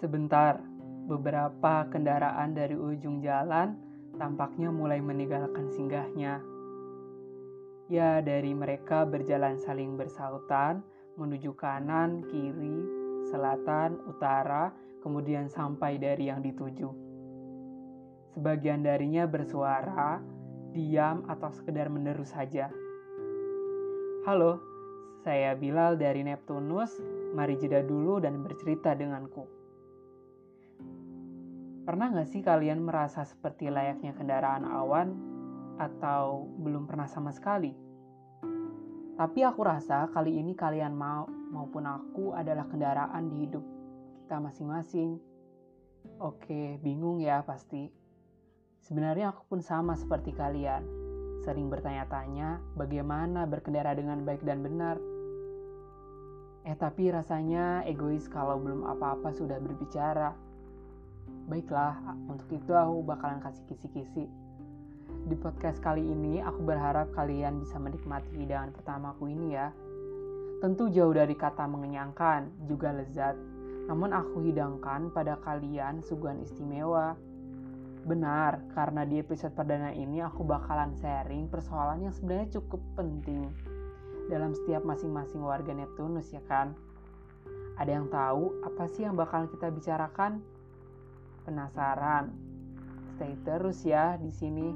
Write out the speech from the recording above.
Sebentar, beberapa kendaraan dari ujung jalan tampaknya mulai meninggalkan singgahnya. Ya, dari mereka berjalan saling bersautan menuju kanan, kiri, selatan, utara, kemudian sampai dari yang dituju. Sebagian darinya bersuara, diam, atau sekedar meneru saja. Halo, saya Bilal dari Neptunus. Mari jeda dulu dan bercerita denganku. Pernah gak sih kalian merasa seperti layaknya kendaraan awan atau belum pernah sama sekali? Tapi aku rasa kali ini kalian mau maupun aku adalah kendaraan di hidup kita masing-masing. Oke, bingung ya pasti. Sebenarnya aku pun sama seperti kalian. Sering bertanya-tanya bagaimana berkendara dengan baik dan benar. Eh tapi rasanya egois kalau belum apa-apa sudah berbicara Baiklah, untuk itu aku bakalan kasih kisi-kisi. Di podcast kali ini, aku berharap kalian bisa menikmati hidangan pertamaku ini ya. Tentu jauh dari kata mengenyangkan, juga lezat. Namun aku hidangkan pada kalian suguhan istimewa. Benar, karena di episode perdana ini aku bakalan sharing persoalan yang sebenarnya cukup penting dalam setiap masing-masing warga Neptunus ya kan? Ada yang tahu apa sih yang bakalan kita bicarakan? Penasaran? Stay terus ya di sini.